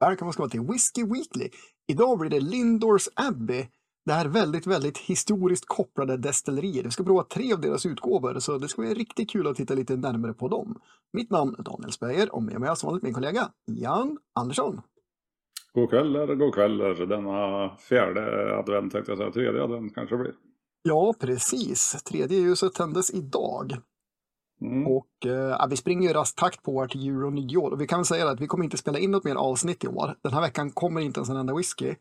Välkomna ska vara till Whiskey Weekly. Idag blir det Lindors Abbey. Det här väldigt, väldigt historiskt kopplade destillerier. Vi ska prova tre av deras utgåvor, så det ska bli riktigt kul att titta lite närmare på dem. Mitt namn är Daniel Speyer och med mig som vanligt min kollega Jan Andersson. God kväll, god kväll. Denna fjärde advent tänkte jag säga. Tredje advent kanske det blir. Ja, precis. Tredje ljuset tändes idag. Mm. Och eh, vi springer i rask takt på här till och nyår. Och vi kan väl säga att vi kommer inte spela in något mer avsnitt i år. Den här veckan kommer inte ens en enda whisky.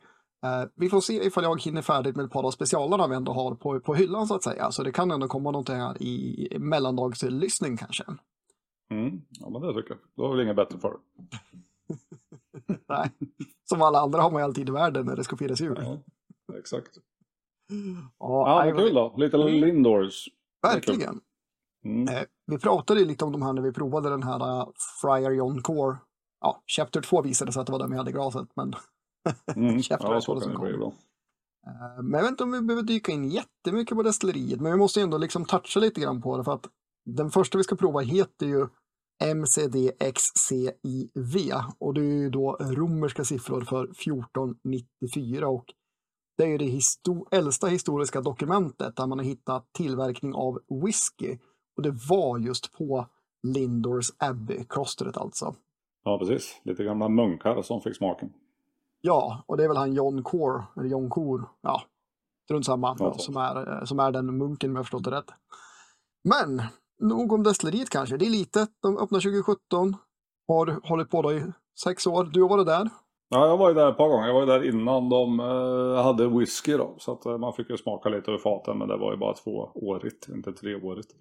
Eh, vi får se ifall jag hinner färdigt med ett par av specialerna vi ändå har på, på hyllan så att säga. Så det kan ändå komma någonting här i mellandagslyssning kanske. Mm. Ja, men det tycker jag. Då har vi inget bättre för Nej, som alla andra har man ju alltid i världen när det ska firas jul. Ja, exakt. Ja, ja kul då. Lite mm. Lindors. Verkligen. Mm. Eh, vi pratade lite om de här när vi provade den här uh, Friar John Core. Ja, Chapter 2 visade sig att det var den vi hade i glaset, men mm. Chapter ja, det bli bra. Uh, men jag vet inte om vi behöver dyka in jättemycket på destilleriet, men vi måste ändå liksom toucha lite grann på det för att den första vi ska prova heter ju MCDXCIV och det är ju då romerska siffror för 1494 och det är ju det histor äldsta historiska dokumentet där man har hittat tillverkning av whisky och det var just på Lindors Abbey, klostret alltså. Ja, precis. Lite gamla munkar som fick smaken. Ja, och det är väl han John Core, eller John Core, ja, strunt samma, ja, som, är, som är den munken om jag förstått det rätt. Men, nog om destilleriet kanske. Det är litet, de öppnar 2017, har hållit på då i sex år. Du har varit där? Ja, jag var ju där ett par gånger. Jag var ju där innan de uh, hade whisky då. Så att uh, man fick ju smaka lite ur faten. Men det var ju bara tvåårigt, inte treårigt.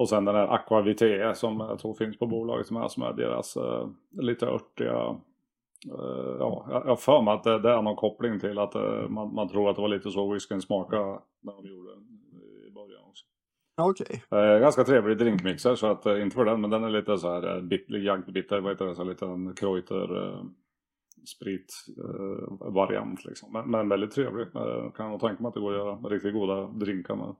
Och sen den här Aquavite som jag tror finns på bolaget som är, som är deras uh, lite örtiga uh, ja, jag har för mig att det, det, är någon koppling till att uh, man, man, tror att det var lite så whiskyn smakade när de gjorde den i början också. Okej. Okay. ganska trevlig drinkmixer så att inte för den men den är lite så här bit, jagdbitter, vad heter det, så lite en kreuter spritvariant liksom. Men, men, väldigt trevlig. kan nog tänka mig att det går att göra riktigt goda drinkar med.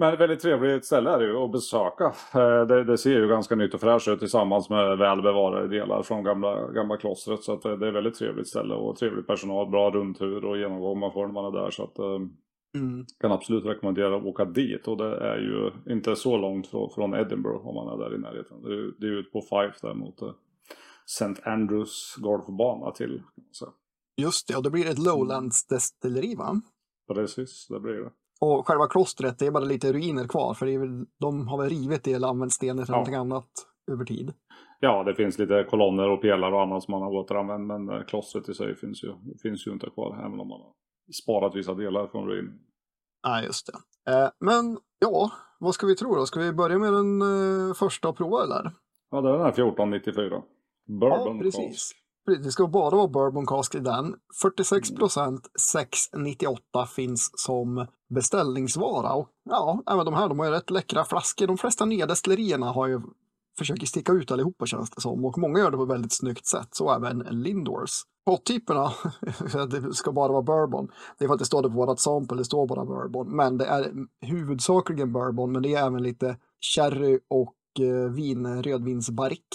Men ett väldigt trevligt ställe är det ju att besöka. Eh, det, det, ser ju ganska nytt och fräscht ut tillsammans med väl bevarade delar från gamla, gamla klostret. Så att det är ett väldigt trevligt ställe och trevlig personal, bra rundtur och genomgång man får när man är där. Så att eh, mm. kan absolut rekommendera att åka dit. Och det är ju inte så långt från, Edinburgh om man är där i närheten. Det är, det är ute på Fife där mot eh, St. Andrews golfbana till. Så. Just det, och det blir ett Lowlands destilleri va? Precis, det blir det. Och själva klostret, det är bara lite ruiner kvar för väl, de har väl rivit det eller använt stenar till ja. någonting annat över tid. Ja, det finns lite kolonner och pelare och annat som man har återanvänt men eh, klostret i sig finns ju, finns ju inte kvar även om man har sparat vissa delar från ruinen. Nej, just det. Eh, men ja, vad ska vi tro då? Ska vi börja med den eh, första och prova eller? Ja, det är den här 1494. Bourbon ja, precis. Cask. Det ska bara vara bourbon cask i den. 46 procent 698 finns som beställningsvara. Och ja, även de här de har ju rätt läckra flaskor. De flesta nya destillerierna har ju försöker sticka ut allihopa känns det som. Och många gör det på ett väldigt snyggt sätt. Så även Lindors. Pottyperna, det ska bara vara bourbon. Det är för att det står det på vårat sample, det står bara bourbon. Men det är huvudsakligen bourbon, men det är även lite sherry och eh, vin, rödvinsbarrick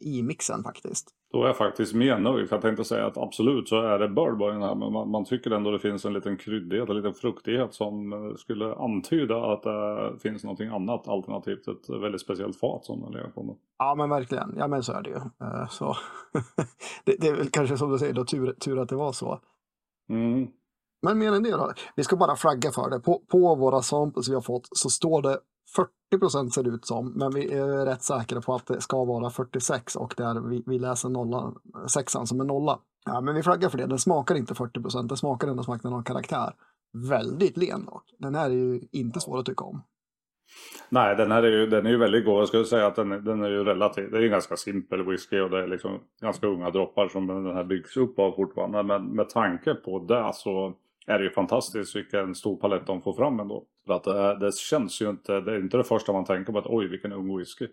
i mixen faktiskt. Då är jag faktiskt mer nöjd. För jag tänkte säga att absolut så är det bourbon här. Men man, man, tycker ändå det finns en liten kryddighet, en liten fruktighet som eh, skulle antyda att det finns någonting annat. Alternativt ett väldigt speciellt fat som den lever på. Ja men verkligen. Ja men så är det ju. Eh, så. det, det, är väl kanske som du säger då tur, tur att det var så. Mm. Men mer än det då. Vi ska bara flagga för det. På, på våra samples vi har fått så står det 40 procent ser det ut som, men vi är rätt säkra på att det ska vara 46 och där vi, vi läser nolla, sexan som en nolla. Ja, men vi flaggar för det. Den smakar inte 40 procent. Den smakar ändå som den har karaktär. Väldigt len dock. Den här är ju inte svår att tycka om. Nej, den här är ju, den är ju väldigt god. Jag skulle säga att den, den är ju relativt, det är ju ganska simpel whisky och det är liksom ganska unga droppar som den här byggs upp av fortfarande. Men med tanke på det så är det ju fantastiskt vilken stor palett de får fram ändå. För att det, det, känns ju inte, det är inte det första man tänker på att oj vilken ung whisky.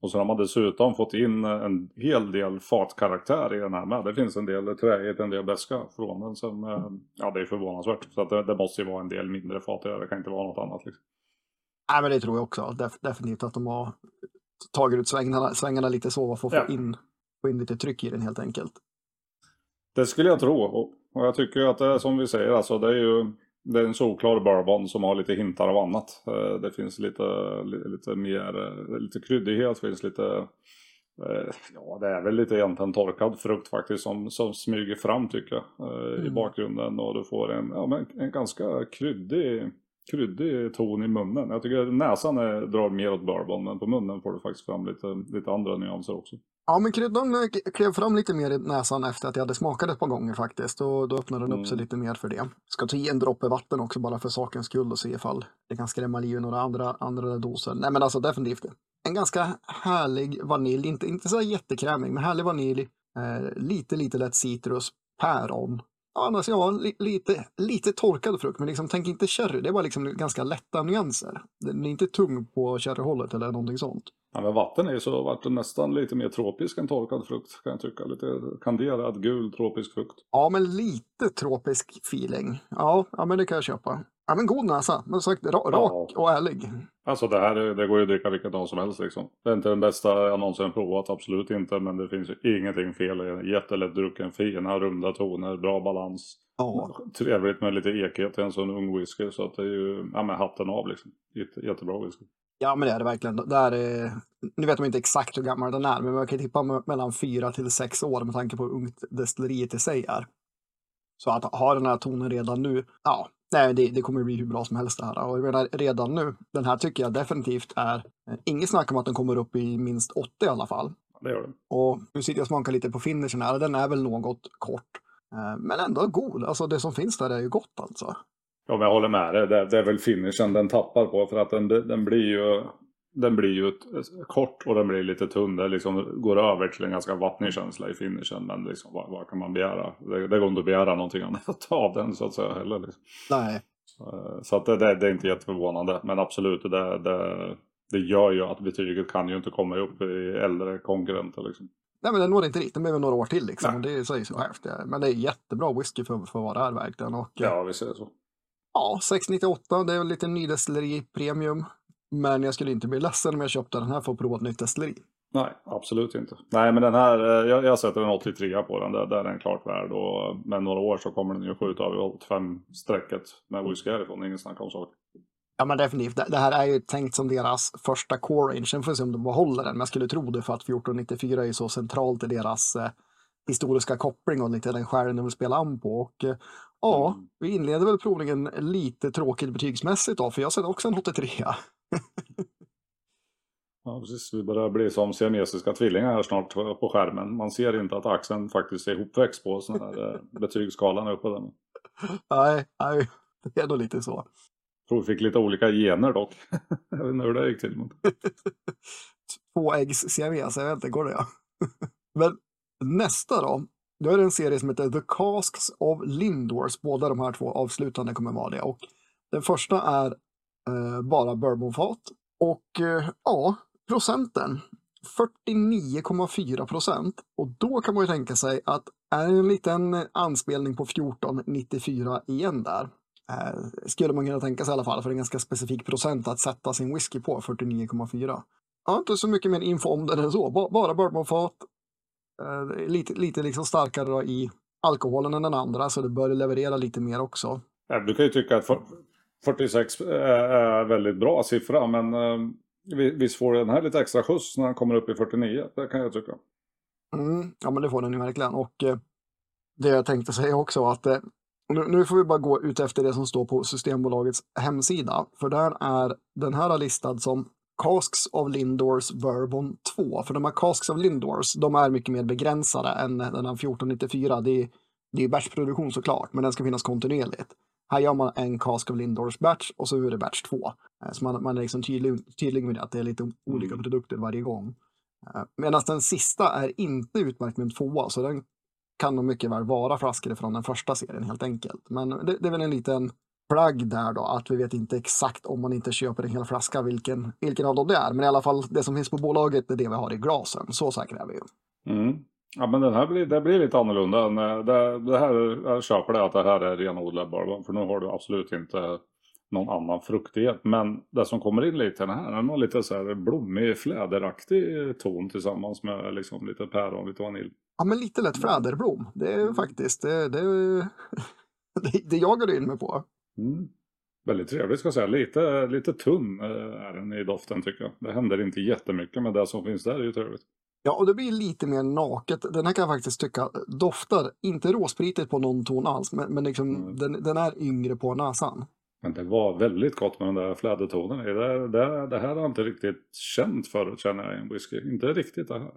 Och så har man dessutom fått in en hel del fatkaraktär i den här med. Det finns en del träighet, en del beska från den som, eh, ja det är förvånansvärt. Så att det, det måste ju vara en del mindre fat det kan inte vara något annat liksom. Nej men det tror jag också, Def definitivt att de har tagit ut svängarna, svängarna lite så för att få, ja. in, få in lite tryck i den helt enkelt. Det skulle jag tro. Och, jag tycker att det är som vi säger, alltså det är ju det är en solklar bourbon som har lite hintar av annat. Eh, det finns lite, lite mer, eh, lite kryddighet, finns lite eh, Ja, det är väl lite egentligen torkad frukt faktiskt som, som smyger fram tycker jag mm. i bakgrunden och du får en, ja, men en ganska kryddig, kryddig ton i munnen. Jag tycker näsan är, drar mer åt bourbon men på munnen får du faktiskt fram lite, lite andra nyanser också. Ja, men kryddan klev fram lite mer i näsan efter att jag hade smakat ett par gånger faktiskt. Och då öppnade den upp sig mm. lite mer för det. Ska ta i en droppe vatten också bara för sakens skull och se ifall det kan skrämma liv några andra, andra doser. Nej, men alltså definitivt. En ganska härlig vanilj, inte, inte så jättekrämig, men härlig vanilj. Eh, lite, lite lätt citrus, päron. Annars ja, li, lite, lite torkad frukt, men liksom, tänk inte sherry. Det var liksom ganska lätta nyanser. Den är inte tung på sherryhållet eller någonting sånt. Ja, men vatten är ju så vart det nästan lite mer tropisk än torkad frukt kan jag tycka. Lite kanderad gul tropisk frukt. Ja, men lite tropisk feeling. Ja, ja men det kan jag köpa. Ja, men god näsa. Men sagt, rak ja. och ärlig. Alltså det här det går ju att dricka vilket dag som helst liksom. Det är inte den bästa jag någonsin provat, absolut inte. Men det finns ju ingenting fel i den. Jättelätt drucken, fina runda toner, bra balans. Ja. Trevligt med lite ekhet i en sån ung whisky. Så att det är ju, ja men hatten av liksom. Jätte, jättebra whisky. Ja, men det är det verkligen. Det är, nu vet man inte exakt hur gammal den är, men man kan tippa mellan fyra till sex år med tanke på hur ungt destilleriet i sig är. Så att ha den här tonen redan nu, ja, nej, det, det kommer bli hur bra som helst det här. Och jag menar, redan nu, den här tycker jag definitivt är, eh, inget snack om att den kommer upp i minst 80 i alla fall. Det gör den. Och nu sitter jag och smakar lite på finishen här, den är väl något kort. Eh, men ändå god, alltså det som finns där är ju gott alltså. Ja, men jag håller med dig. Det, det, är väl finishen den tappar på för att den, den blir ju den blir ju kort och den blir lite tunn. Det liksom går över till en ganska vattnig känsla i finishen. Men liksom, vad, vad kan man begära? Det, det går inte att begära någonting annat av den så att säga heller. Liksom. Nej. Eh, så att det, det, det, är inte jätteförvånande. Men absolut, det, det, det gör ju att betyget kan ju inte komma upp i äldre konkurrenter. Liksom. Nej men den når inte dit, den behöver några år till liksom. Det säger sig självt. Men det är jättebra whisky för, för vad det är verkligen. Och, ja, vi ser så. Ja, 698, det är väl lite nydestilleri premium. Men jag skulle inte bli ledsen om jag köpte den här för att prova ett nytt destilleri. Nej, absolut inte. Nej, men den här, eh, jag, jag sätter en 83 på den. Där, där är den klart värd. Och med några år så kommer den ju skjuta över 85-strecket med whisky härifrån. Ingen snack om saker. Ja, men definitivt. Det, det här är ju tänkt som deras första core range. Sen får vi se om de behåller den. Men jag skulle tro det för att 1494 är så centralt i deras eh, historiska koppling och lite den skären de vill spela an på. Och eh, ja, mm. vi inleder väl provningen lite tråkigt betygsmässigt då, för jag sätter också en 83. ja, precis. Vi börjar bli som siamesiska tvillingar här snart på skärmen. Man ser inte att axeln faktiskt är ihopväxt på sån här eh, betygsskalan uppe där. Nej, nej, det är nog lite så. Jag tror vi fick lite olika gener dock. jag vet inte hur det gick till. Två äggs siames, jag vet inte, går det? Men nästa då, då är det en serie som heter The Casks of Lindors. Båda de här två avslutande kommer vara det. Och den första är eh, bara bourbonfat. Och eh, ja, procenten 49,4 procent. Och då kan man ju tänka sig att är det en liten anspelning på 1494 igen där. Eh, skulle man kunna tänka sig i alla fall, för det är en ganska specifik procent att sätta sin whisky på, 49,4. Jag har inte så mycket mer info om den än så, bara bourbonfat. Eh, lite lite liksom starkare i alkoholen än den andra, så det bör leverera lite mer också. Ja, du kan ju tycka att 46 är väldigt bra siffra, men eh, visst får den här lite extra skjuts när den kommer upp i 49, det kan jag tycka. Mm, ja, men det får den ju verkligen. Och eh, det jag tänkte säga också att eh, nu, får vi bara gå ut efter det som står på Systembolagets hemsida, för där är den här listad som Casks of Lindors Bourbon 2. För de här Casks of Lindors, de är mycket mer begränsade än den här 1494. Det är, det är batchproduktion såklart, men den ska finnas kontinuerligt. Här gör man en cask of Lindors batch och så är det batch 2. Eh, så man, man är liksom tydlig, tydlig med det, att det är lite olika mm. produkter varje gång. Eh, medan den sista är inte utmärkt med en tvåa, så den kan nog mycket väl vara flaskor från den första serien helt enkelt. Men det, det är väl en liten plagg där då, att vi vet inte exakt om man inte köper en hel flaska vilken, vilken av dem det är. Men i alla fall det som finns på bolaget är det vi har i glasen. Så säkra är vi ju. Mm. Ja men den här blir, det blir lite annorlunda. Det, det här, jag köper det att det här är renodlad bourbon. För nu har du absolut inte någon annan fruktighet. Men det som kommer in lite i den här, den har lite så här blommig, fläderaktig ton tillsammans med liksom lite päron, lite vanilj. Ja, men lite lätt fläderblom. Det är faktiskt, det, det, det, det jagar du in mig på. Mm. Väldigt trevligt ska jag säga. Lite, lite tunn eh, är den i doften tycker jag. Det händer inte jättemycket men det som finns där är ju trevligt. Ja, och det blir lite mer naket. Den här kan jag faktiskt tycka doftar, inte råspritigt på någon ton alls, men, men liksom, mm. den, den är yngre på näsan. Men det var väldigt gott med den där flädertonen. Det, det, det här har jag inte riktigt känt förut känner jag i en whisky. Inte riktigt det här.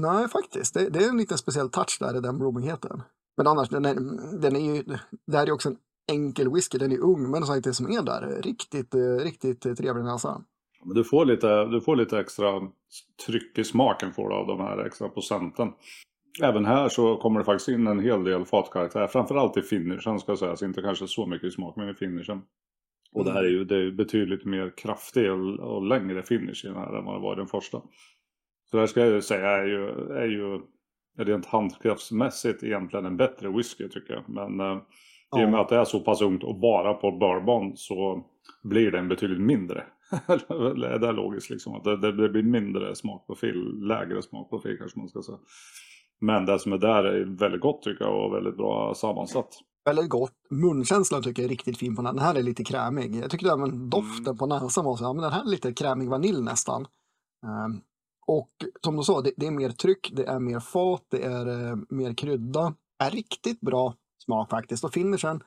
Nej, faktiskt. Det, det är en liten speciell touch där i den blommigheten. Men annars, den är, den är ju, det här är också en enkel whisky. Den är ung, men sagt, det som är där, riktigt, eh, riktigt eh, trevlig näsa. Men du, får lite, du får lite extra tryck i smaken får du av de här extra procenten. Även här så kommer det faktiskt in en hel del fatkaraktär. Framförallt i finishen ska sägas. Inte kanske så mycket i smak men i finishen. Och mm. det här är ju det är betydligt mer kraftig och, och längre finish i den här än vad det var i den första. Så det här ska jag ju säga är ju, är ju rent handkraftsmässigt egentligen en bättre whisky tycker jag. Men eh, ja. i och med att det är så pass ungt och bara på bourbon så blir den betydligt mindre. det är logiskt liksom. Att det, det, blir mindre smakprofil, lägre smakprofil kanske man ska säga. Men det som är där är väldigt gott tycker jag och väldigt bra sammansatt. Väldigt gott. Munkänslan tycker jag är riktigt fin på den. Den här är lite krämig. Jag tyckte även doften mm. på näsan var så, ja, men den här är lite krämig vanilj nästan. Um, och som du sa, det, det, är mer tryck, det är mer fat, det är uh, mer krydda. Är riktigt bra smak faktiskt. Och finishen,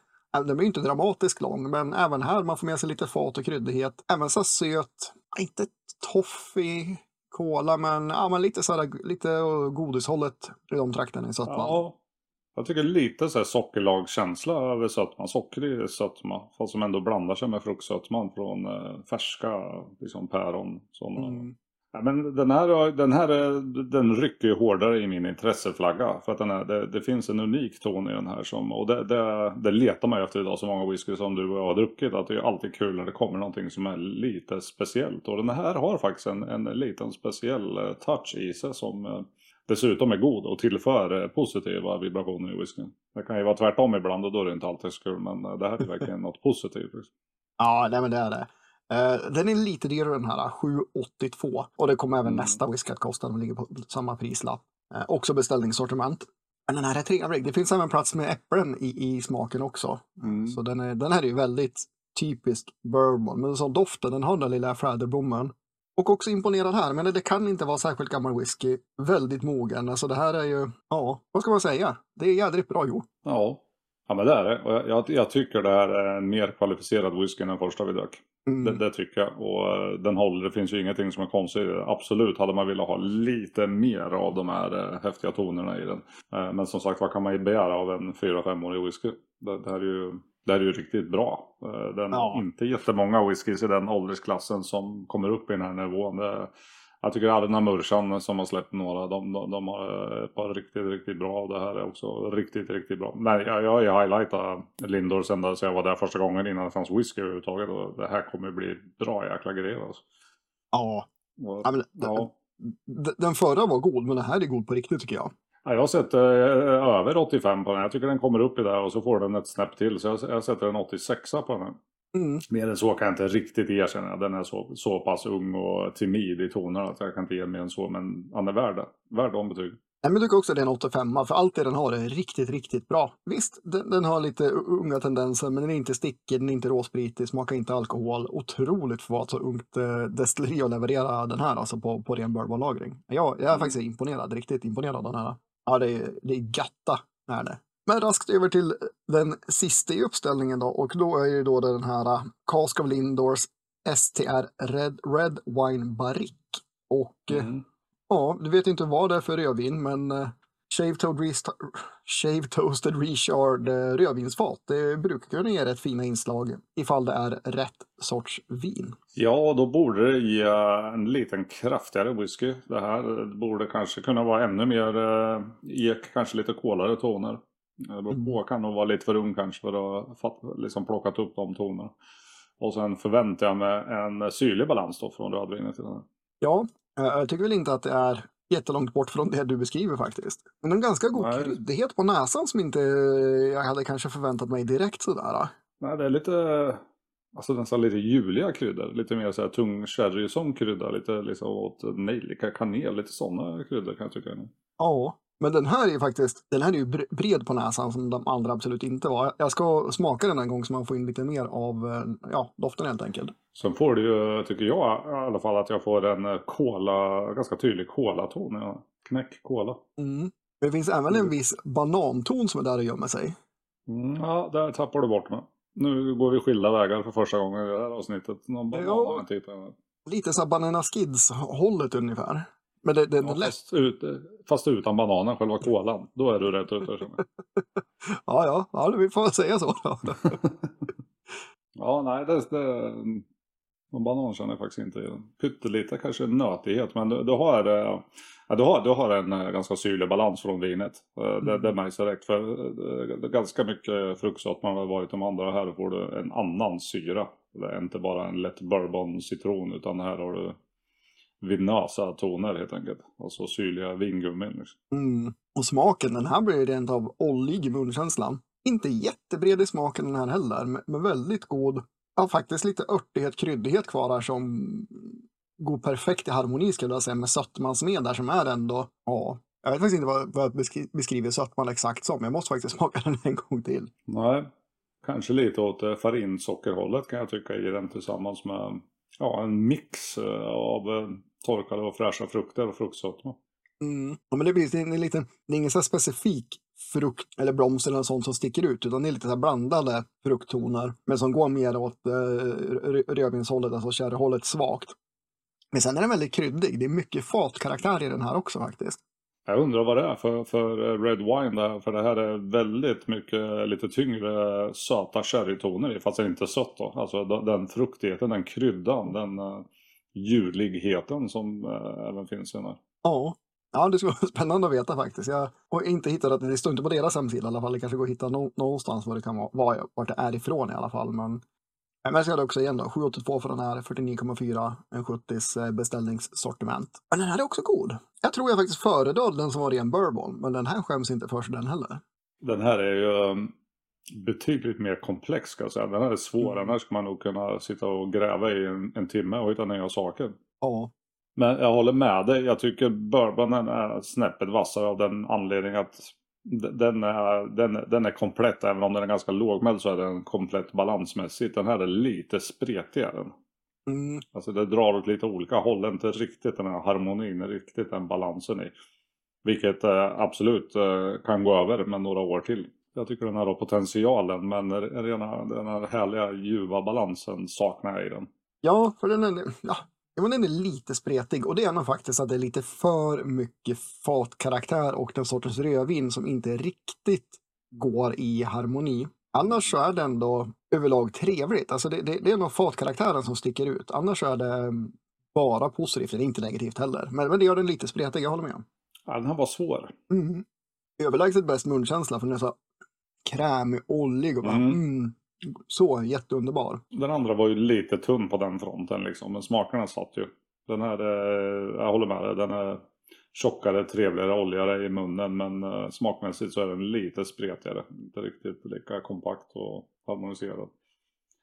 den blir inte dramatiskt lång, men även här man får med sig lite fat och kryddighet. Även så söt, inte toffee, kola, men, ja, men lite, så här, lite godishållet i de trakterna i sötman. Ja, jag tycker lite så här sockerlagskänsla över sötman. Sockrig sötma, fast som ändå blandar sig med fruktsötman från eh, färska liksom päron. Som, mm. Ja, men den här, den här den rycker ju hårdare i min intresseflagga. För att den här, det, det finns en unik ton i den här. Som, och det, det, det letar man efter idag, så många whisky som du och jag har druckit. Att det är alltid kul när det kommer någonting som är lite speciellt. Och den här har faktiskt en, en liten speciell eh, touch i sig som eh, dessutom är god och tillför eh, positiva vibrationer i whiskyn. Det kan ju vara tvärtom ibland och då är det inte alltid så kul. Men det här är verkligen något positivt. Liksom. Ja, nej, men det är det. Uh, den är lite dyrare den här, 782. Och det kommer även mm. nästa whisky att kosta, den ligger på samma prislapp. Uh, också beställningssortiment. Men den här är trevlig. Det finns även plats med äpplen i, i smaken också. Mm. Så den, är, den här är ju väldigt typisk bourbon. Men så doften, den har den lilla fläderblomman. Och också imponerad här, men det kan inte vara särskilt gammal whisky. Väldigt mogen. Alltså det här är ju, ja, vad ska man säga? Det är jädrigt bra gjort. Ja, ja men det är det. Jag, jag, jag tycker det här är en mer kvalificerad whisky än den första vi drack. Mm. Det, det, tycker jag. Och eh, den håller. Det finns ju ingenting som är konstigt. Absolut hade man velat ha lite mer av de här äh, häftiga tonerna i den. Äh, men som sagt, vad kan man begära av en 4-5-årig whisky? Det, det, här är ju, det här är ju riktigt bra. Den ja. inte jättemånga whiskys i den åldersklassen som kommer upp i den här nivån. Det, jag tycker Arna Mursan som har släppt några, de, de, de har ett par riktigt, riktigt bra och det här är också riktigt, riktigt bra. Men jag, jag, jag highlightat Lindors ända så jag var där första gången innan det fanns whisky överhuvudtaget och det här kommer bli bra jäkla grejer alltså. Ja. Och, ja, men, ja. Den, den förra var god men den här är god på riktigt tycker jag. Ja, jag har sett eh, över 85 på den. Jag tycker den kommer upp i det och så får den ett snäpp till. Så jag, jag sätter en 86 på den. Mm. Mer än så kan jag inte riktigt erkänna. Den är så, så pass ung och timid i tonerna att jag kan inte ge mer än så. Men han är värd, värd de betyg. Jag tycker också att det är en 85 för allt det den har är riktigt, riktigt bra. Visst, den, den, har lite unga tendenser, men den är inte stickig, den är inte råspritig, smakar inte alkohol. Otroligt för ett så ungt eh, destilleri att leverera den här alltså på, på ren bourbonlagring. Jag, jag är mm. faktiskt imponerad, riktigt imponerad av den här. Ja, det är, det är gatta, är det. Men raskt över till den sista i uppställningen då och då är det då den här uh, Cask of Lindors STR Red, Red Wine Barrique. Och uh, mm. ja, du vet inte vad det är för rödvin men uh, Shave, Shave Toasted Richard rödvinsfat. Det brukar kunna ge rätt fina inslag ifall det är rätt sorts vin. Ja, då borde det ge en liten kraftigare whisky. Det här borde kanske kunna vara ännu mer, ge kanske lite kolare toner. Det beror på, kan nog vara lite för ung kanske för att liksom plockat upp de tonerna. Och sen förväntar jag mig en syrlig balans då från rödvinet till den här. Ja, jag tycker väl inte att det är jättelångt bort från det du beskriver faktiskt. Men en ganska god Nej. kryddighet på näsan som inte jag hade kanske förväntat mig direkt sådär. Nej, det är lite Alltså nästan lite juliga kryddor. Lite mer så här tung sherry som krydda. Lite liksom åt nejlika, kanel. Lite sådana kryddor kan jag tycka. Ja, men den här är faktiskt, den här är ju bred på näsan som de andra absolut inte var. Jag ska smaka den en gång så man får in lite mer av eh, ja, doften helt enkelt. Sen får du ju, tycker jag i alla fall, att jag får en kola, eh, ganska tydlig kolaton. Ja. Knäck kola. Mm. Det finns även en viss bananton som är där och gömmer sig. Mm, ja, där tappar du bort mig. Nu går vi skilda vägar för första gången i det här avsnittet. Någon banan ja. Lite så Banana Skids-hållet ungefär. Men det, det, ja, lätt. Fast, ut, fast utan bananen, själva kolan. Då är du rätt ute. ja, ja, ja, vi får säga så då. ja, nej, det, det, någon banan känner jag faktiskt inte. Pyttelite kanske nötighet, men du, du, har, eh, ja, du, har, du har en eh, ganska syrlig balans från vinet. Eh, mm. Det, det märks direkt. För det är ganska mycket fruktsort man har varit de andra. Här får du en annan syra. Det är inte bara en lätt bourbon citron utan här har du vinösa toner helt enkelt. Alltså syrliga vingummin. Liksom. Mm. Och smaken, den här blir rent av oljig i munkänslan. Inte jättebred i smaken den här heller, men väldigt god. Ja, faktiskt lite örtighet, kryddighet kvar här som går perfekt i harmoni skulle jag säga med sötmans med där som är ändå, ja, jag vet faktiskt inte vad, vad jag beskriver sötman exakt som. Jag måste faktiskt smaka den en gång till. Nej, kanske lite åt eh, farinsockerhållet kan jag tycka i den tillsammans med ja, en mix eh, av eh, torkade och fräscha frukter och fruktsötma. Mm. Ja, men det, blir, det, är lite, det är ingen så specifik frukt eller blomster eller sånt som sticker ut, utan det är lite så blandade frukttoner, men som går mer åt eh, rödvinshållet, alltså kärrhållet, svagt. Men sen är den väldigt kryddig. Det är mycket fatkaraktär i den här också faktiskt. Jag undrar vad det är för, för Red Wine där, för det här är väldigt mycket lite tyngre söta sherrytoner i, fast det är inte sött då. Alltså den fruktigheten, den kryddan, den uh, juligheten som uh, även finns i den här. Ja, Ja, det skulle vara spännande att veta faktiskt. Jag har inte hittat att det står inte på deras hemsida i alla fall. Det kanske går att hitta någonstans var det kan vara, vart det är ifrån i alla fall. Men men jag ska också igen då, 782 för den här, 49,4, en 70s eh, beställningssortiment. Men den här är också god. Jag tror jag faktiskt föredrar den som var ren bourbon, men den här skäms inte för sig den heller. Den här är ju um, betydligt mer komplex ska jag säga. Den här är svår, mm. annars ska man nog kunna sitta och gräva i en, en timme och hitta nya saker. Ja. Men jag håller med dig, jag tycker bourbonen är snäppet vassare av den anledningen att den är, den, den är komplett, även om den är ganska lågmäld så är den komplett balansmässigt. Den här är lite spretigare. Mm. Alltså det drar åt lite olika håll, inte riktigt den här harmonin, riktigt den balansen i. Vilket eh, absolut eh, kan gå över med några år till. Jag tycker den här har potentialen men rena, den här härliga ljuva balansen saknar jag i den. Ja, för den är, ja, Ja, men den är lite spretig och det är nog faktiskt att det är lite för mycket fatkaraktär och den sortens rödvin som inte riktigt går i harmoni. Annars så är det ändå överlag trevligt. Alltså det, det, det är nog fatkaraktären som sticker ut. Annars är det bara positivt, det är inte negativt heller. Men, men det gör den lite spretig, jag håller med. Ja, den här var svår. Mm. Överlägset bäst munkänsla för den är så krämig, ollig och bara, mm. Mm, så jätteunderbar. Den andra var ju lite tunn på den fronten liksom, men smakerna satt ju. Den här, jag håller med dig, den är tjockare, trevligare, oljigare i munnen men uh, smakmässigt så är den lite spretigare. Inte riktigt lika kompakt och harmoniserad.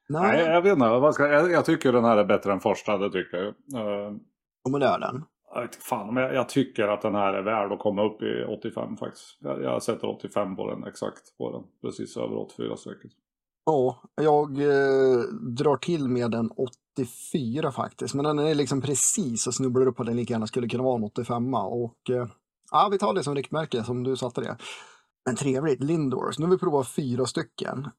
Nej, Nej jag vet inte. Jag, jag, tycker den här är bättre än första, det tycker jag. Uh, och men det är den? Jag vet fan, men jag, jag, tycker att den här är värd att komma upp i 85 faktiskt. Jag, jag sätter 85 på den, exakt på den. Precis över 84 strecket. Ja, jag eh, drar till med en 84 faktiskt. Men den är liksom precis och snubblar upp på den lika gärna skulle kunna vara en 85 och eh, ja, vi tar det som riktmärke som du satte det. Men trevligt, Lindors. Nu har vi provat fyra stycken.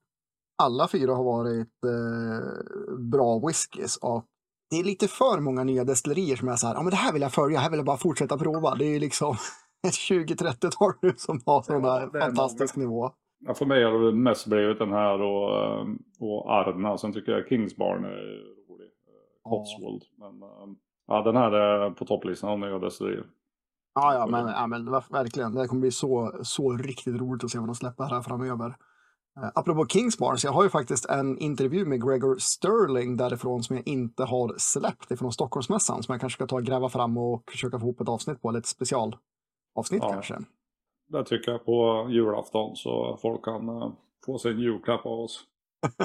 Alla fyra har varit eh, bra whiskys och det är lite för många nya destillerier som är så här, ja men det här vill jag följa, här vill jag bara fortsätta prova. Det är liksom ett 20-30-tal nu som har här ja, fantastisk nivå. Ja, för mig har det mest blivit den här och, eh, och Arna. Sen tycker jag Kingsbarn är rolig. Eh, Cotswold. Ja. Men eh, ja, den här är på topplistan av nya destillerier. Ja, ja, men, ja, men verkligen. Det kommer bli så, så riktigt roligt att se vad de släpper här framöver. Apropå Kingsbarn, så jag har ju faktiskt en intervju med Gregor Sterling därifrån som jag inte har släppt ifrån Stockholmsmässan som jag kanske ska ta och gräva fram och försöka få ihop ett avsnitt på, eller ett specialavsnitt ja. kanske det tycker jag på julafton så folk kan uh, få sin julklapp av oss.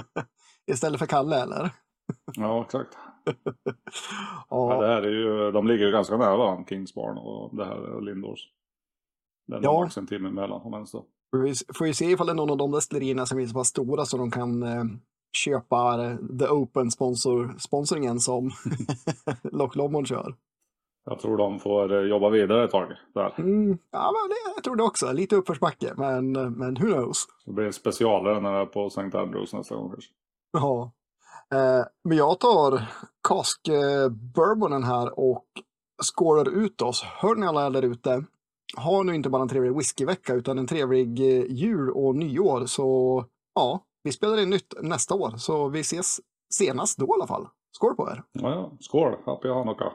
istället för Kalle eller? Ja, exakt. ja. Det här är ju, de ligger ju ganska nära varandra, Kingsbarn och det här är Lindors. Det är Ja. max en timme emellan om ens då. Vi får ju se ifall det är någon av de destillerierna som är så pass stora så de kan eh, köpa eh, The Open sponsor, sponsringen som Loch Lomond kör. Jag tror de får eh, jobba vidare ett tag där. Mm, ja, men det, jag tror det också. Lite uppförsbacke, men, men who knows? Det blir specialare när det är på St. Andrews nästa gång kanske. Ja. Eh, men jag tar kask eh, bourbonen här och skålar ut oss. Hör ni alla där ute? Ha nu inte bara en trevlig whiskyvecka utan en trevlig eh, jul och nyår. Så ja, vi spelar in nytt nästa år. Så vi ses senast då i alla fall. Skål på er! Ja, ja. Skål! Happy Hanukka!